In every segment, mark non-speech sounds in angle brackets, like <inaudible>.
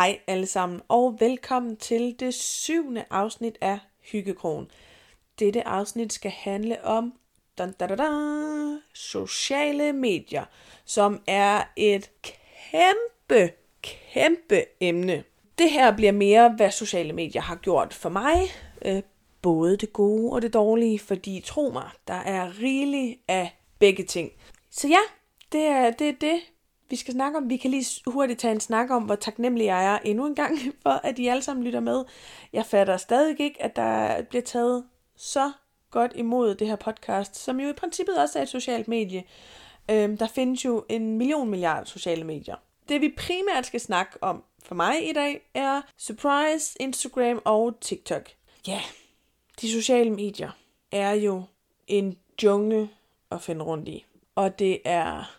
Hej alle sammen, og velkommen til det syvende afsnit af Hyggekrogen. Dette afsnit skal handle om dun, da, da, da, sociale medier, som er et kæmpe, kæmpe emne. Det her bliver mere, hvad sociale medier har gjort for mig, øh, både det gode og det dårlige, fordi tro mig, der er rigeligt af begge ting. Så ja, det er det, er det vi skal snakke om. Vi kan lige hurtigt tage en snak om, hvor taknemmelig jeg er endnu en gang <laughs> for, at I alle sammen lytter med. Jeg fatter stadig ikke, at der bliver taget så godt imod det her podcast, som jo i princippet også er et socialt medie. Øhm, der findes jo en million milliard sociale medier. Det vi primært skal snakke om for mig i dag er Surprise, Instagram og TikTok. Ja, de sociale medier er jo en jungle at finde rundt i. Og det er,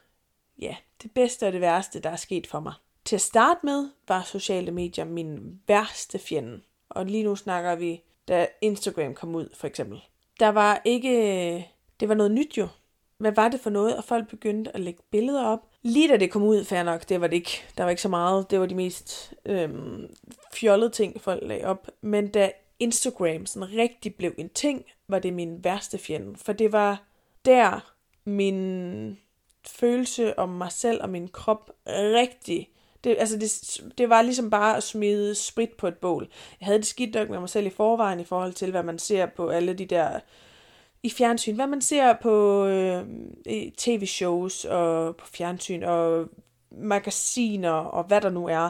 ja, det bedste og det værste, der er sket for mig. Til at starte med var sociale medier min værste fjende. Og lige nu snakker vi, da Instagram kom ud, for eksempel. Der var ikke... Det var noget nyt jo. Hvad var det for noget? Og folk begyndte at lægge billeder op. Lige da det kom ud, fair nok, det var det ikke. Der var ikke så meget. Det var de mest øhm, fjollede ting, folk lagde op. Men da Instagram sådan rigtig blev en ting, var det min værste fjende. For det var der, min følelse om mig selv og min krop rigtig. Det, altså det, det var ligesom bare at smide sprit på et bål. Jeg havde det skidt nok med mig selv i forvejen i forhold til, hvad man ser på alle de der i fjernsyn. Hvad man ser på øh, tv-shows og på fjernsyn og magasiner og hvad der nu er.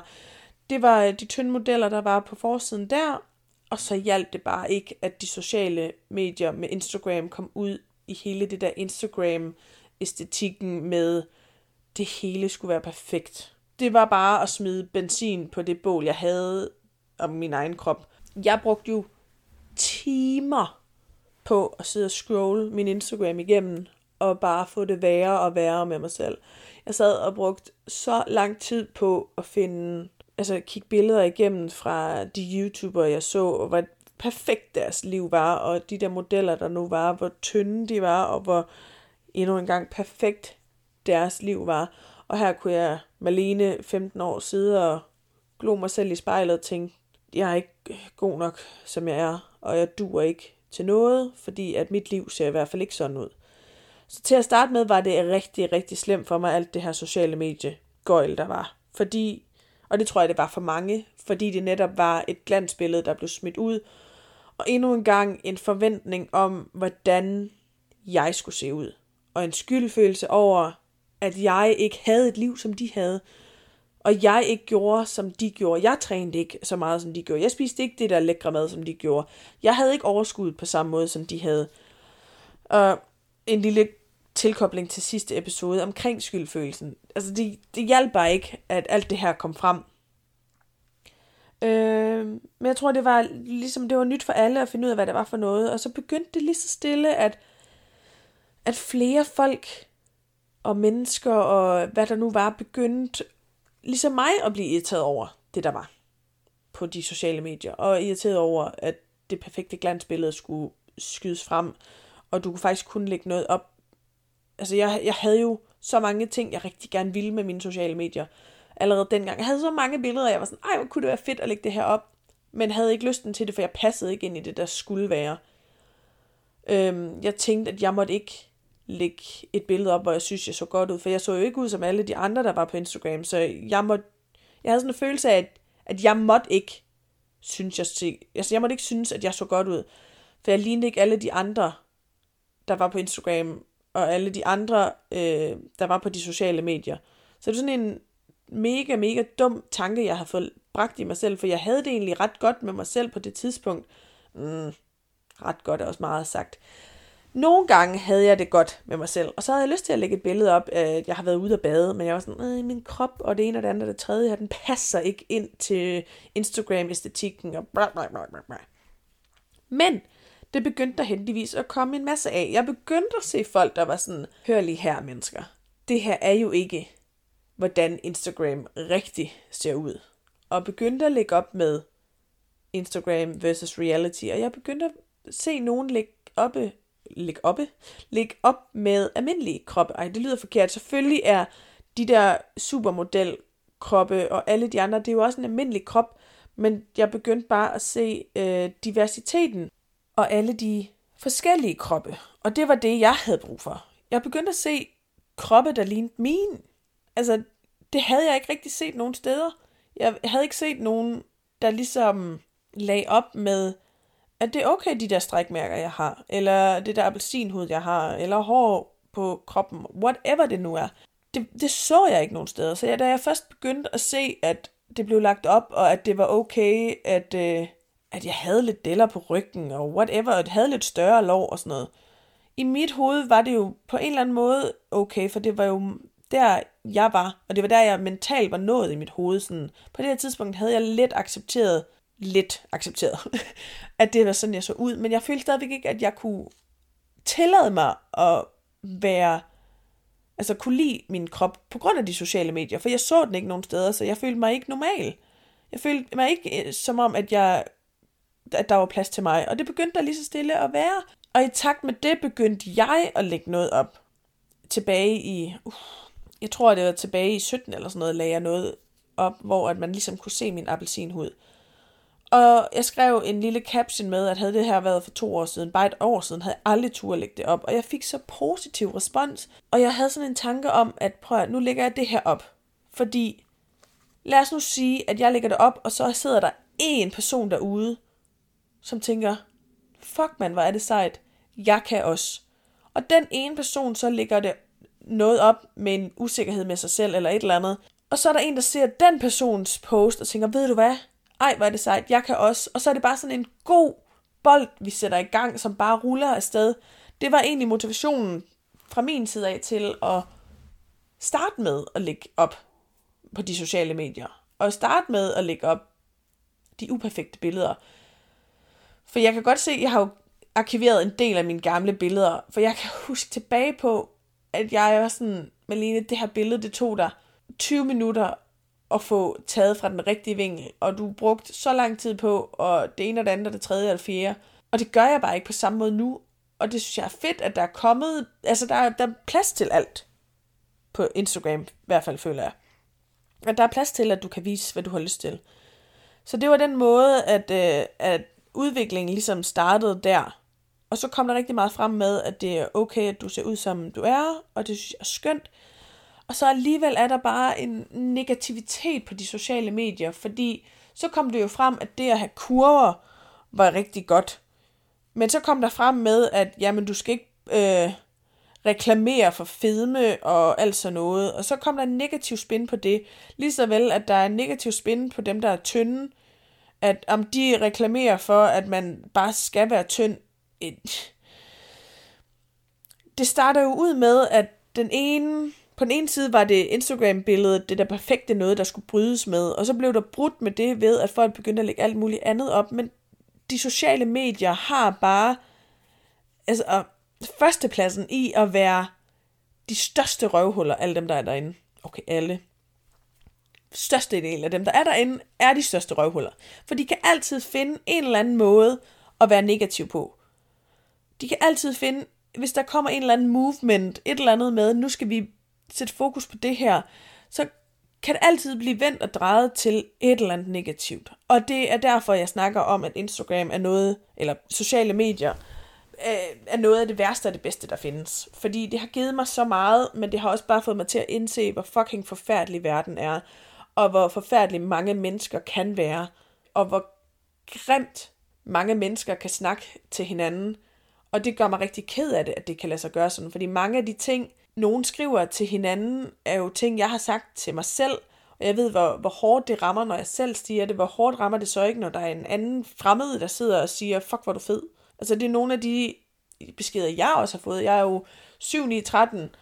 Det var øh, de tynde modeller, der var på forsiden der. Og så hjalp det bare ikke, at de sociale medier med Instagram kom ud i hele det der Instagram æstetikken med, det hele skulle være perfekt. Det var bare at smide benzin på det bål, jeg havde om min egen krop. Jeg brugte jo timer på at sidde og scrolle min Instagram igennem, og bare få det værre og værre med mig selv. Jeg sad og brugte så lang tid på at finde, altså kigge billeder igennem fra de YouTubere, jeg så, og hvor perfekt deres liv var, og de der modeller, der nu var, hvor tynde de var, og hvor endnu en gang perfekt deres liv var. Og her kunne jeg, Malene, 15 år, sidde og glo mig selv i spejlet og tænke, jeg er ikke god nok, som jeg er, og jeg duer ikke til noget, fordi at mit liv ser i hvert fald ikke sådan ud. Så til at starte med var det rigtig, rigtig slemt for mig, alt det her sociale medie gøjl, der var. Fordi, og det tror jeg, det var for mange, fordi det netop var et glansbillede, der blev smidt ud, og endnu en gang en forventning om, hvordan jeg skulle se ud og en skyldfølelse over, at jeg ikke havde et liv, som de havde. Og jeg ikke gjorde, som de gjorde. Jeg trænede ikke så meget, som de gjorde. Jeg spiste ikke det der lækre mad, som de gjorde. Jeg havde ikke overskud på samme måde, som de havde. Og en lille tilkobling til sidste episode omkring skyldfølelsen. Altså, det, det hjalp bare ikke, at alt det her kom frem. Øh, men jeg tror, det var ligesom det var nyt for alle at finde ud af, hvad det var for noget. Og så begyndte det lige så stille, at at flere folk og mennesker og hvad der nu var, begyndt ligesom mig at blive irriteret over det, der var på de sociale medier. Og irriteret over, at det perfekte glansbillede skulle skydes frem, og du kunne faktisk kun lægge noget op. Altså, jeg, jeg havde jo så mange ting, jeg rigtig gerne ville med mine sociale medier. Allerede dengang. Jeg havde så mange billeder, og jeg var sådan, ej, hvor kunne det være fedt at lægge det her op. Men havde ikke lysten til det, for jeg passede ikke ind i det, der skulle være. Øhm, jeg tænkte, at jeg måtte ikke lægge et billede op, hvor jeg synes, jeg så godt ud. For jeg så jo ikke ud som alle de andre, der var på Instagram. Så jeg, måtte, jeg havde sådan en følelse af, at, at jeg måtte ikke synes, jeg, altså jeg måtte ikke synes, at jeg så godt ud. For jeg lignede ikke alle de andre, der var på Instagram, og alle de andre, øh, der var på de sociale medier. Så det er sådan en mega, mega dum tanke, jeg har fået bragt i mig selv, for jeg havde det egentlig ret godt med mig selv på det tidspunkt. Mm, ret godt er også meget sagt. Nogle gange havde jeg det godt med mig selv, og så havde jeg lyst til at lægge et billede op, at jeg har været ude at bade, men jeg var sådan, øh, min krop og det ene og det andet og det tredje her, den passer ikke ind til Instagram-æstetikken og bla bla bla bla. Men det begyndte der heldigvis at komme en masse af. Jeg begyndte at se folk, der var sådan, hør lige her mennesker. Det her er jo ikke, hvordan Instagram rigtig ser ud. Og begyndte at lægge op med Instagram versus reality, og jeg begyndte at se nogen lægge oppe lægge oppe, lægge op med almindelig krop. Ej, det lyder forkert. Selvfølgelig er de der supermodel kroppe og alle de andre, det er jo også en almindelig krop, men jeg begyndte bare at se øh, diversiteten og alle de forskellige kroppe. Og det var det, jeg havde brug for. Jeg begyndte at se kroppe, der lignede mine. Altså, det havde jeg ikke rigtig set nogen steder. Jeg havde ikke set nogen, der ligesom lag op med, at det er okay, de der strækmærker, jeg har, eller det der appelsinhud, jeg har, eller hår på kroppen, whatever det nu er. Det, det så jeg ikke nogen steder. Så jeg, da jeg først begyndte at se, at det blev lagt op, og at det var okay, at, øh, at jeg havde lidt deller på ryggen, og whatever, og at jeg havde lidt større lov og sådan noget. I mit hoved var det jo på en eller anden måde okay, for det var jo der, jeg var, og det var der, jeg mentalt var nået i mit hoved. Sådan. På det her tidspunkt havde jeg lidt accepteret, lidt accepteret, <laughs> at det var sådan, jeg så ud, men jeg følte stadigvæk ikke, at jeg kunne tillade mig at være, altså kunne lide min krop på grund af de sociale medier, for jeg så den ikke nogen steder, så jeg følte mig ikke normal. Jeg følte mig ikke øh, som om, at jeg at der var plads til mig, og det begyndte der lige så stille at være. Og i takt med det begyndte jeg at lægge noget op. Tilbage i, uh, jeg tror det var tilbage i 17 eller sådan noget, lagde jeg noget op, hvor at man ligesom kunne se min appelsinhud. Og jeg skrev en lille caption med, at havde det her været for to år siden, bare et år siden, havde jeg aldrig tur at lægge det op. Og jeg fik så positiv respons, og jeg havde sådan en tanke om, at prøv at, nu lægger jeg det her op. Fordi, lad os nu sige, at jeg lægger det op, og så sidder der en person derude, som tænker, fuck man, hvor er det sejt, jeg kan også. Og den ene person så lægger det noget op med en usikkerhed med sig selv eller et eller andet. Og så er der en, der ser den persons post og tænker, ved du hvad, ej hvor er det sejt, jeg kan også. Og så er det bare sådan en god bold, vi sætter i gang, som bare ruller afsted. Det var egentlig motivationen fra min side af til at starte med at lægge op på de sociale medier. Og starte med at lægge op de uperfekte billeder. For jeg kan godt se, at jeg har jo arkiveret en del af mine gamle billeder, for jeg kan huske tilbage på, at jeg var sådan, Malene, det her billede, det tog dig 20 minutter at få taget fra den rigtige vinkel, og du brugt så lang tid på, og det ene og det andet, og det tredje og det fjerde. Og det gør jeg bare ikke på samme måde nu, og det synes jeg er fedt, at der er kommet, altså der er, der er plads til alt på Instagram, i hvert fald føler jeg. At der er plads til, at du kan vise, hvad du har lyst til. Så det var den måde, at, øh, at udviklingen ligesom startede der. Og så kom der rigtig meget frem med, at det er okay, at du ser ud som du er, og det synes jeg er skønt. Og så alligevel er der bare en negativitet på de sociale medier, fordi så kom det jo frem, at det at have kurver var rigtig godt. Men så kom der frem med, at jamen, du skal ikke øh, reklamere for fedme og alt sådan noget. Og så kom der en negativ spin på det. Lige så vel, at der er en negativ spin på dem, der er tynde, at om de reklamerer for, at man bare skal være tynd. Det starter jo ud med, at den ene, på den ene side var det Instagram-billedet, det der perfekte noget, der skulle brydes med, og så blev der brudt med det ved, at folk begyndte at lægge alt muligt andet op, men de sociale medier har bare altså, førstepladsen i at være de største røvhuller, alle dem, der er derinde. Okay, alle største del af dem, der er derinde, er de største røvhuller. For de kan altid finde en eller anden måde at være negativ på. De kan altid finde, hvis der kommer en eller anden movement, et eller andet med, nu skal vi sætte fokus på det her, så kan det altid blive vendt og drejet til et eller andet negativt. Og det er derfor, jeg snakker om, at Instagram er noget, eller sociale medier, øh, er noget af det værste og det bedste, der findes. Fordi det har givet mig så meget, men det har også bare fået mig til at indse, hvor fucking forfærdelig verden er og hvor forfærdeligt mange mennesker kan være, og hvor grimt mange mennesker kan snakke til hinanden. Og det gør mig rigtig ked af det, at det kan lade sig gøre sådan, fordi mange af de ting, nogen skriver til hinanden, er jo ting, jeg har sagt til mig selv, og jeg ved, hvor, hvor hårdt det rammer, når jeg selv siger det. Hvor hårdt rammer det så ikke, når der er en anden fremmed, der sidder og siger, fuck, hvor du fed. Altså, det er nogle af de beskeder, jeg også har fået. Jeg er jo 7 9, 13,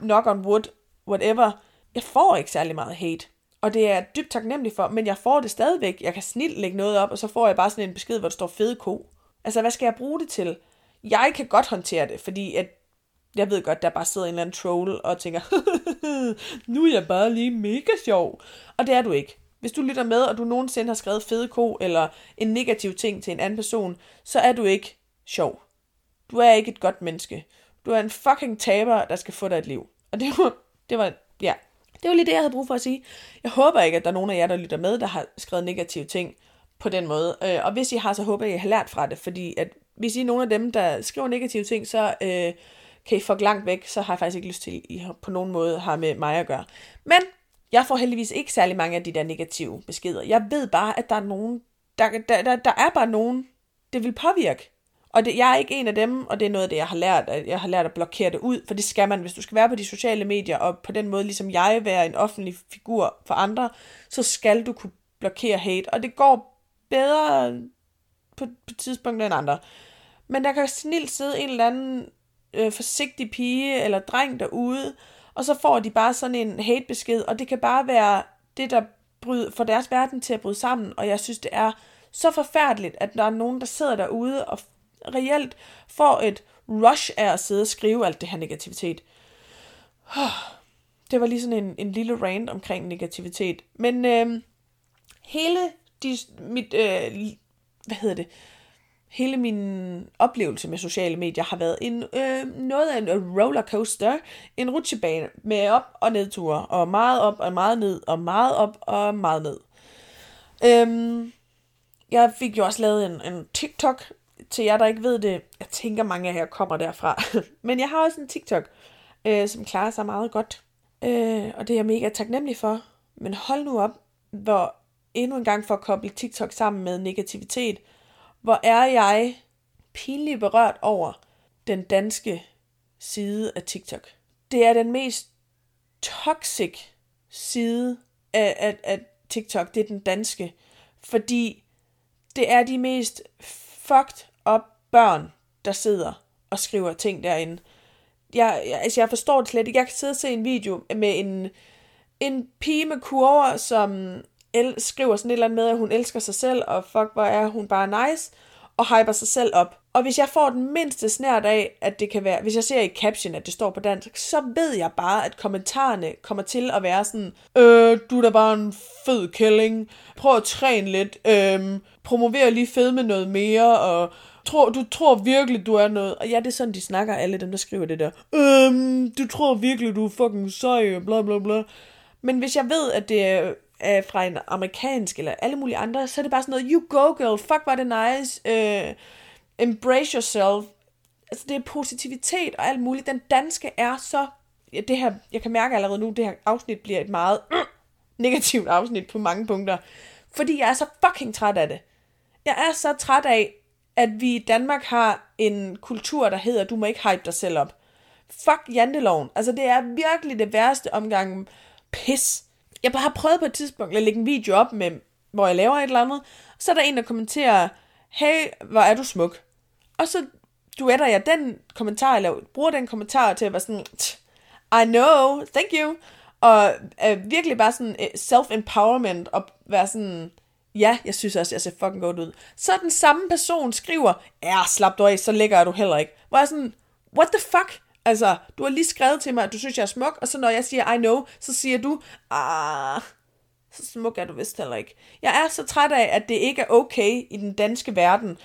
knock on wood, whatever jeg får ikke særlig meget hate. Og det er jeg dybt taknemmelig for, men jeg får det stadigvæk. Jeg kan snilt lægge noget op, og så får jeg bare sådan en besked, hvor der står fede ko. Altså, hvad skal jeg bruge det til? Jeg kan godt håndtere det, fordi at jeg ved godt, der bare sidder en eller anden troll og tænker, <laughs> nu er jeg bare lige mega sjov. Og det er du ikke. Hvis du lytter med, og du nogensinde har skrevet fede ko, eller en negativ ting til en anden person, så er du ikke sjov. Du er ikke et godt menneske. Du er en fucking taber, der skal få dig et liv. Og det var, det var ja, Det var lige det, jeg havde brug for at sige. Jeg håber ikke, at der er nogen af jer, der lytter med, der har skrevet negative ting på den måde. Øh, og hvis I har, så håber jeg, at I har lært fra det, fordi at hvis I er nogle af dem, der skriver negative ting, så øh, kan I langt væk, så har jeg faktisk ikke lyst til, at I på nogen måde har med mig at gøre. Men jeg får heldigvis ikke særlig mange af de der negative beskeder. Jeg ved bare, at der er nogen, der, der, der, der er bare nogen, det vil påvirke. Og det, jeg er ikke en af dem, og det er noget af det, jeg har lært. At jeg har lært at blokere det ud, for det skal man. Hvis du skal være på de sociale medier, og på den måde, ligesom jeg, være en offentlig figur for andre, så skal du kunne blokere hate. Og det går bedre på, på tidspunkter end andre. Men der kan snilt sidde en eller anden øh, forsigtig pige eller dreng derude, og så får de bare sådan en hatebesked, og det kan bare være det, der bryder, får deres verden til at bryde sammen, og jeg synes, det er så forfærdeligt, at der er nogen, der sidder derude og reelt får et rush af at sidde og skrive alt det her negativitet. Det var lige sådan en, en lille rant omkring negativitet. Men øh, hele de, mit, øh, hvad hedder det, hele min oplevelse med sociale medier har været en, øh, noget af en rollercoaster, en rutsjebane med op- og nedture, og meget op og meget ned, og meget op og meget ned. Øhm, jeg fik jo også lavet en, en TikTok til jer, der ikke ved det. Jeg tænker, mange af jer kommer derfra. <laughs> Men jeg har også en TikTok, øh, som klarer sig meget godt. Øh, og det er jeg mega taknemmelig for. Men hold nu op, hvor endnu en gang for at koble TikTok sammen med negativitet, hvor er jeg pinligt berørt over den danske side af TikTok. Det er den mest toxic side af, af, af TikTok, det er den danske. Fordi det er de mest fucked up børn, der sidder og skriver ting derinde. Jeg, jeg, altså jeg forstår det slet ikke. Jeg kan sidde og se en video med en, en pige med kurver, som el- skriver sådan et eller andet med, at hun elsker sig selv, og fuck, hvor er hun bare nice, og hyper sig selv op. Og hvis jeg får den mindste snært af, at det kan være, hvis jeg ser i caption, at det står på dansk, så ved jeg bare, at kommentarerne kommer til at være sådan, øh, du er da bare en fed kælling, prøv at træne lidt, øh, promover lige fed med noget mere, og tror, du tror virkelig, du er noget. Og ja, det er sådan, de snakker, alle dem, der skriver det der. Øhm, du tror virkelig, du er fucking sej, bla bla bla. Men hvis jeg ved, at det er øh, fra en amerikansk eller alle mulige andre, så er det bare sådan noget, you go girl, fuck var det nice, øh, embrace yourself. Altså det er positivitet og alt muligt. Den danske er så, ja, det her, jeg kan mærke allerede nu, det her afsnit bliver et meget øh, <clears throat> negativt afsnit på mange punkter. Fordi jeg er så fucking træt af det. Jeg er så træt af, at vi i Danmark har en kultur, der hedder, du må ikke hype dig selv op. Fuck janteloven. Altså det er virkelig det værste omgang pis jeg har prøvet på et tidspunkt at lægge en video op, med, hvor jeg laver et eller andet, så er der en, der kommenterer, hey, hvor er du smuk. Og så duetter jeg den kommentar, eller bruger den kommentar til at være sådan, I know, thank you. Og øh, virkelig bare sådan eh, self-empowerment, og være sådan, ja, jeg synes også, jeg ser fucking godt ud. Så den samme person skriver, ja, slap du af, så lækker er du heller ikke. Hvor jeg sådan, what the fuck? Altså, du har lige skrevet til mig, at du synes, jeg er smuk, og så når jeg siger, I know, så siger du, ah, så smuk er du vist heller ikke. Jeg er så træt af, at det ikke er okay i den danske verden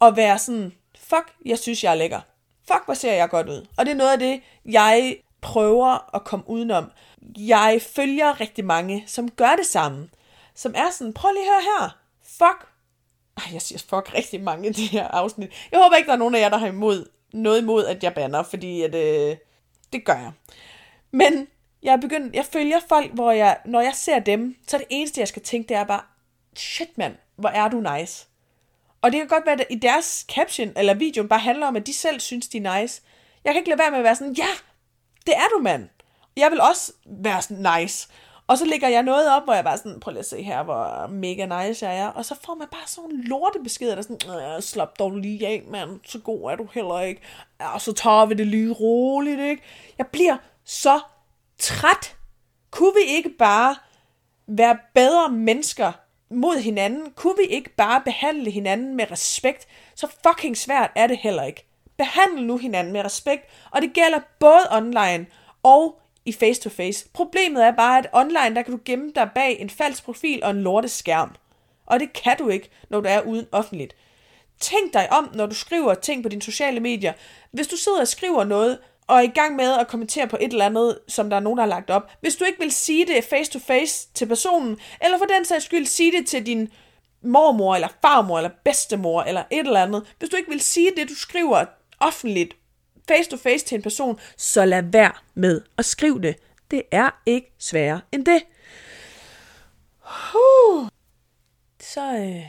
at være sådan, fuck, jeg synes, jeg er lækker. Fuck, hvor ser jeg godt ud. Og det er noget af det, jeg prøver at komme udenom. Jeg følger rigtig mange, som gør det samme. Som er sådan, prøv lige at høre her. Fuck. Ej, jeg siger fuck rigtig mange i det her afsnit. Jeg håber ikke, der er nogen af jer, der har imod noget imod, at jeg banner, fordi at, øh, det gør jeg. Men jeg er begyndt, jeg følger folk, hvor jeg, når jeg ser dem, så det eneste, jeg skal tænke, det er bare, shit mand, hvor er du nice. Og det kan godt være, at i deres caption eller video bare handler om, at de selv synes, de er nice. Jeg kan ikke lade være med at være sådan, ja, det er du mand. Jeg vil også være sådan nice. Og så lægger jeg noget op, hvor jeg bare sådan, prøv lige at se her, hvor mega nice jeg er. Og så får man bare sådan nogle lortebeskeder, der sådan, slap dog lige af, mand, så god er du heller ikke. Og så tager vi det lige roligt, ikke? Jeg bliver så træt. Kunne vi ikke bare være bedre mennesker mod hinanden? Kunne vi ikke bare behandle hinanden med respekt? Så fucking svært er det heller ikke. Behandle nu hinanden med respekt, og det gælder både online og i face-to-face. Problemet er bare, at online, der kan du gemme dig bag en falsk profil og en lorte skærm. Og det kan du ikke, når du er uden offentligt. Tænk dig om, når du skriver ting på dine sociale medier. Hvis du sidder og skriver noget, og er i gang med at kommentere på et eller andet, som der er nogen, der har lagt op. Hvis du ikke vil sige det face to face til personen, eller for den sags skyld sige det til din mormor, eller farmor, eller bedstemor, eller et eller andet. Hvis du ikke vil sige det, du skriver offentligt, face to face til en person, så lad være med at skrive det. Det er ikke sværere end det. Uh. Så øh,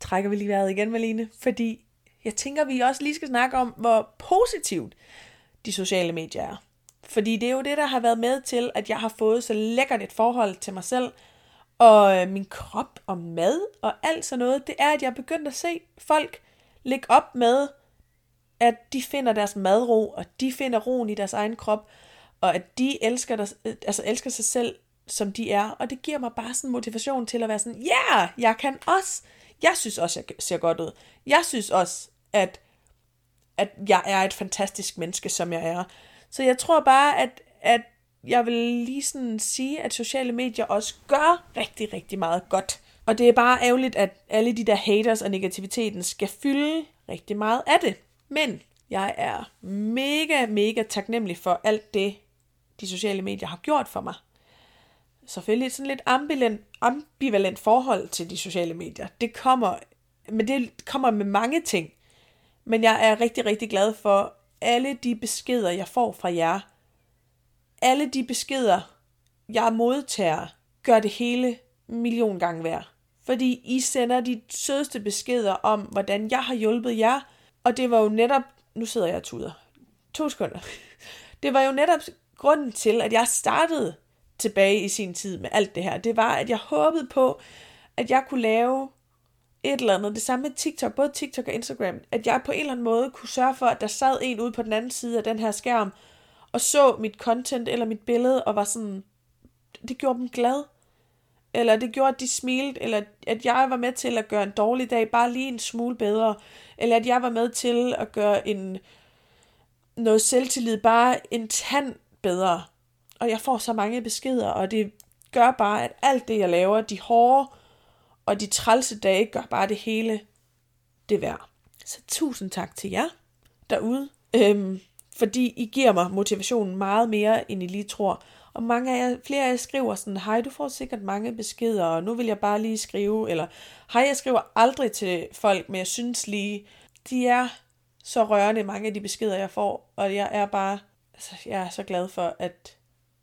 trækker vi lige vejret igen, Malene, fordi jeg tænker, vi også lige skal snakke om, hvor positivt de sociale medier er. Fordi det er jo det, der har været med til, at jeg har fået så lækkert et forhold til mig selv, og øh, min krop og mad og alt sådan noget, det er, at jeg er begyndt at se folk lægge op med, at de finder deres madro, og de finder roen i deres egen krop, og at de elsker, der, altså elsker sig selv, som de er. Og det giver mig bare sådan motivation til at være sådan, ja, yeah, jeg kan også. Jeg synes også, jeg ser godt ud. Jeg synes også, at, at jeg er et fantastisk menneske, som jeg er. Så jeg tror bare, at, at jeg vil lige sådan sige, at sociale medier også gør rigtig, rigtig meget godt. Og det er bare ærgerligt, at alle de der haters og negativiteten skal fylde rigtig meget af det. Men jeg er mega, mega taknemmelig for alt det, de sociale medier har gjort for mig. Selvfølgelig sådan lidt ambivalent, ambivalent forhold til de sociale medier. Det kommer, men det kommer med mange ting. Men jeg er rigtig, rigtig glad for alle de beskeder, jeg får fra jer. Alle de beskeder, jeg modtager, gør det hele million gange værd. Fordi I sender de sødeste beskeder om, hvordan jeg har hjulpet jer. Og det var jo netop... Nu sidder jeg og tuder. To sekunder. Det var jo netop grunden til, at jeg startede tilbage i sin tid med alt det her. Det var, at jeg håbede på, at jeg kunne lave et eller andet. Det samme med TikTok, både TikTok og Instagram. At jeg på en eller anden måde kunne sørge for, at der sad en ude på den anden side af den her skærm, og så mit content eller mit billede, og var sådan, det gjorde dem glad. Eller det gjorde, at de smilte, eller at jeg var med til at gøre en dårlig dag bare lige en smule bedre. Eller at jeg var med til at gøre en, noget selvtillid bare en tand bedre. Og jeg får så mange beskeder, og det gør bare, at alt det, jeg laver, de hårde og de trælse dage, gør bare det hele det værd. Så tusind tak til jer derude, øhm, fordi I giver mig motivationen meget mere, end I lige tror. Og mange af jer, flere af jer skriver sådan, hej, du får sikkert mange beskeder, og nu vil jeg bare lige skrive, eller hej, jeg skriver aldrig til folk, men jeg synes lige, de er så rørende, mange af de beskeder, jeg får, og jeg er bare, altså, jeg er så glad for, at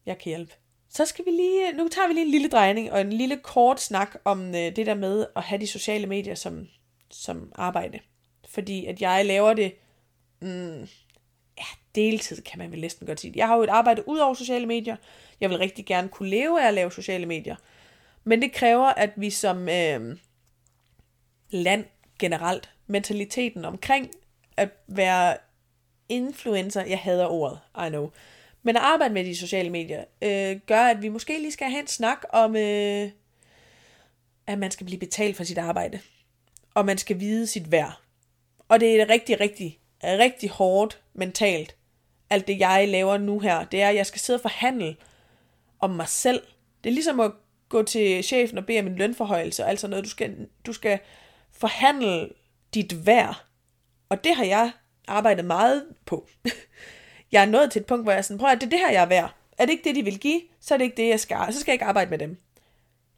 jeg kan hjælpe. Så skal vi lige, nu tager vi lige en lille drejning og en lille kort snak om øh, det der med at have de sociale medier som, som arbejde. Fordi at jeg laver det, mm, ja, deltid kan man vel næsten godt sige. Jeg har jo et arbejde ud over sociale medier. Jeg vil rigtig gerne kunne leve af at lave sociale medier. Men det kræver, at vi som øh, land generelt, mentaliteten omkring at være influencer, jeg hader ordet, I know, men at arbejde med de sociale medier øh, gør, at vi måske lige skal have en snak om, øh, at man skal blive betalt for sit arbejde. Og man skal vide sit værd. Og det er rigtig, rigtig, rigtig hårdt mentalt. Alt det, jeg laver nu her, det er, at jeg skal sidde og forhandle om mig selv. Det er ligesom at gå til chefen og bede om en lønforhøjelse og alt sådan noget. Du skal, du skal forhandle dit værd. Og det har jeg arbejdet meget på. <laughs> jeg er nået til et punkt, hvor jeg er sådan, prøv at det er det her, jeg er værd. Er det ikke det, de vil give, så er det ikke det, jeg skal. Så skal jeg ikke arbejde med dem.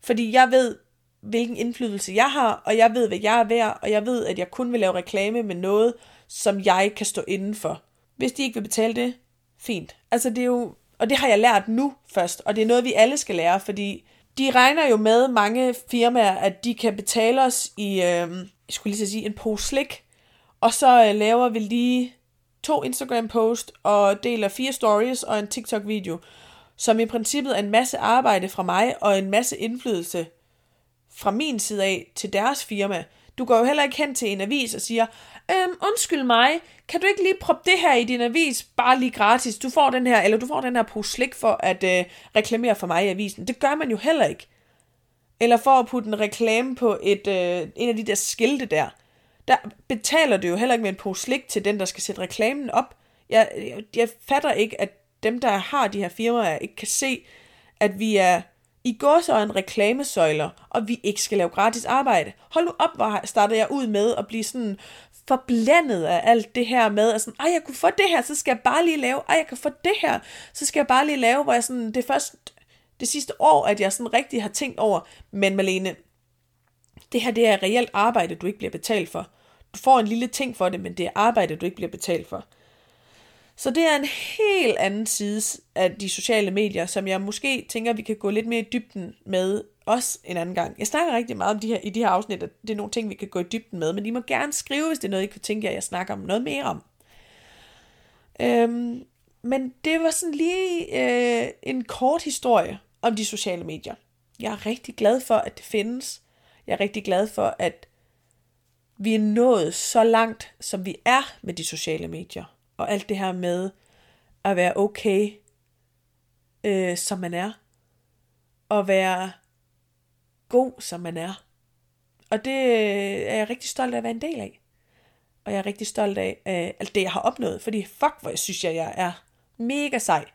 Fordi jeg ved, hvilken indflydelse jeg har, og jeg ved, hvad jeg er værd, og jeg ved, at jeg kun vil lave reklame med noget, som jeg kan stå inden for. Hvis de ikke vil betale det, fint. Altså det er jo, og det har jeg lært nu først, og det er noget, vi alle skal lære, fordi de regner jo med mange firmaer, at de kan betale os i, øh, jeg skulle lige sige, en pose slik, og så øh, laver vi lige to Instagram-post og deler fire stories og en TikTok-video, som i princippet er en masse arbejde fra mig og en masse indflydelse fra min side af til deres firma. Du går jo heller ikke hen til en avis og siger, øhm, undskyld mig, kan du ikke lige proppe det her i din avis, bare lige gratis, du får den her, eller du får den her pose slik for at øh, reklamere for mig i avisen. Det gør man jo heller ikke. Eller for at putte en reklame på et, øh, en af de der skilte der der betaler du jo heller ikke med en pose slik til den, der skal sætte reklamen op. Jeg, jeg, jeg fatter ikke, at dem, der har de her firmaer, ikke kan se, at vi er i går så en reklamesøjler, og vi ikke skal lave gratis arbejde. Hold nu op, hvor starter jeg ud med at blive sådan forblændet af alt det her med, at sådan, ej, jeg kunne få det her, så skal jeg bare lige lave, ej, jeg kan få det her, så skal jeg bare lige lave, hvor jeg sådan, det er først det sidste år, at jeg sådan rigtig har tænkt over, men Malene, det her det er reelt arbejde, du ikke bliver betalt for. Du får en lille ting for det, men det er arbejde, du ikke bliver betalt for. Så det er en helt anden side af de sociale medier, som jeg måske tænker, vi kan gå lidt mere i dybden med os en anden gang. Jeg snakker rigtig meget om de her, i de her afsnit, at det er nogle ting, vi kan gå i dybden med, men I må gerne skrive, hvis det er noget, I kan tænke jer, jeg snakker om noget mere om. Øhm, men det var sådan lige øh, en kort historie om de sociale medier. Jeg er rigtig glad for, at det findes. Jeg er rigtig glad for, at vi er nået så langt, som vi er med de sociale medier. Og alt det her med at være okay, øh, som man er. Og være god, som man er. Og det øh, er jeg rigtig stolt af at være en del af. Og jeg er rigtig stolt af øh, alt det, jeg har opnået. Fordi fuck, hvor jeg synes, jeg, jeg er mega sej.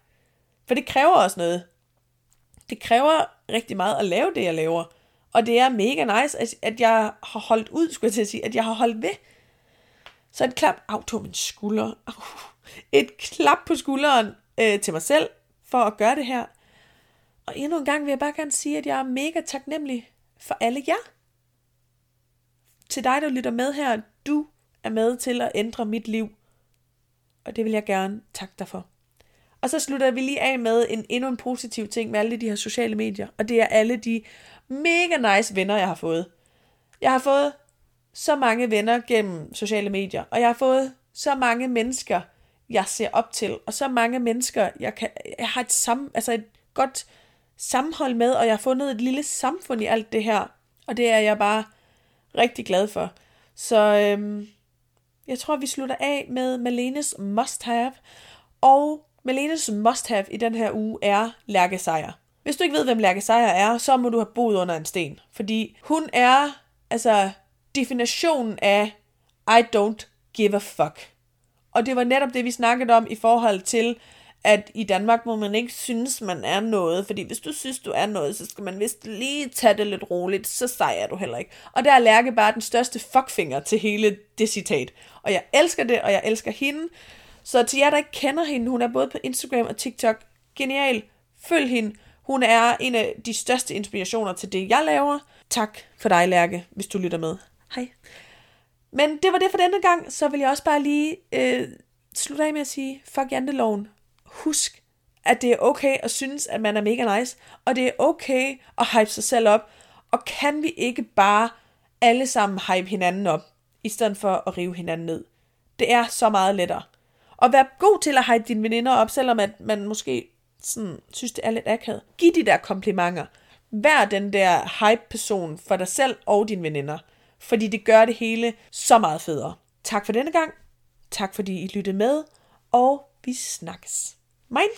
For det kræver også noget. Det kræver rigtig meget at lave det, jeg laver. Og det er mega nice, at, at jeg har holdt ud, skulle jeg til at sige, at jeg har holdt ved. Så et klap, af tog min skulder. Au. Et klap på skulderen øh, til mig selv, for at gøre det her. Og endnu en gang vil jeg bare gerne sige, at jeg er mega taknemmelig for alle jer. Til dig, der lytter med her, du er med til at ændre mit liv. Og det vil jeg gerne takke dig for. Og så slutter vi lige af med en endnu en positiv ting med alle de her sociale medier. Og det er alle de mega nice venner, jeg har fået. Jeg har fået så mange venner gennem sociale medier, og jeg har fået så mange mennesker, jeg ser op til, og så mange mennesker, jeg, kan, jeg har et, sam, altså et godt sammenhold med, og jeg har fundet et lille samfund i alt det her, og det er jeg bare rigtig glad for. Så øhm, jeg tror, vi slutter af med Malenes must have, og Malenes must have i den her uge er Lærke Sejer. Hvis du ikke ved, hvem Lærke Sejer er, så må du have boet under en sten. Fordi hun er altså definitionen af I don't give a fuck. Og det var netop det, vi snakkede om i forhold til, at i Danmark må man ikke synes, man er noget. Fordi hvis du synes, du er noget, så skal man vist lige tage det lidt roligt, så sejrer du heller ikke. Og der er Lærke bare den største fuckfinger til hele det citat. Og jeg elsker det, og jeg elsker hende. Så til jer, der ikke kender hende, hun er både på Instagram og TikTok. Genial. Følg hende. Hun er en af de største inspirationer til det, jeg laver. Tak for dig, Lærke, hvis du lytter med. Hej. Men det var det for denne gang. Så vil jeg også bare lige øh, slutte af med at sige, fuck janteloven. Husk, at det er okay at synes, at man er mega nice. Og det er okay at hype sig selv op. Og kan vi ikke bare alle sammen hype hinanden op, i stedet for at rive hinanden ned? Det er så meget lettere. Og vær god til at hype dine veninder op, selvom at man måske sådan, synes, det er lidt akavet. Giv de der komplimenter. Vær den der hype-person for dig selv og dine veninder. Fordi det gør det hele så meget federe. Tak for denne gang. Tak fordi I lyttede med. Og vi snakkes. Mein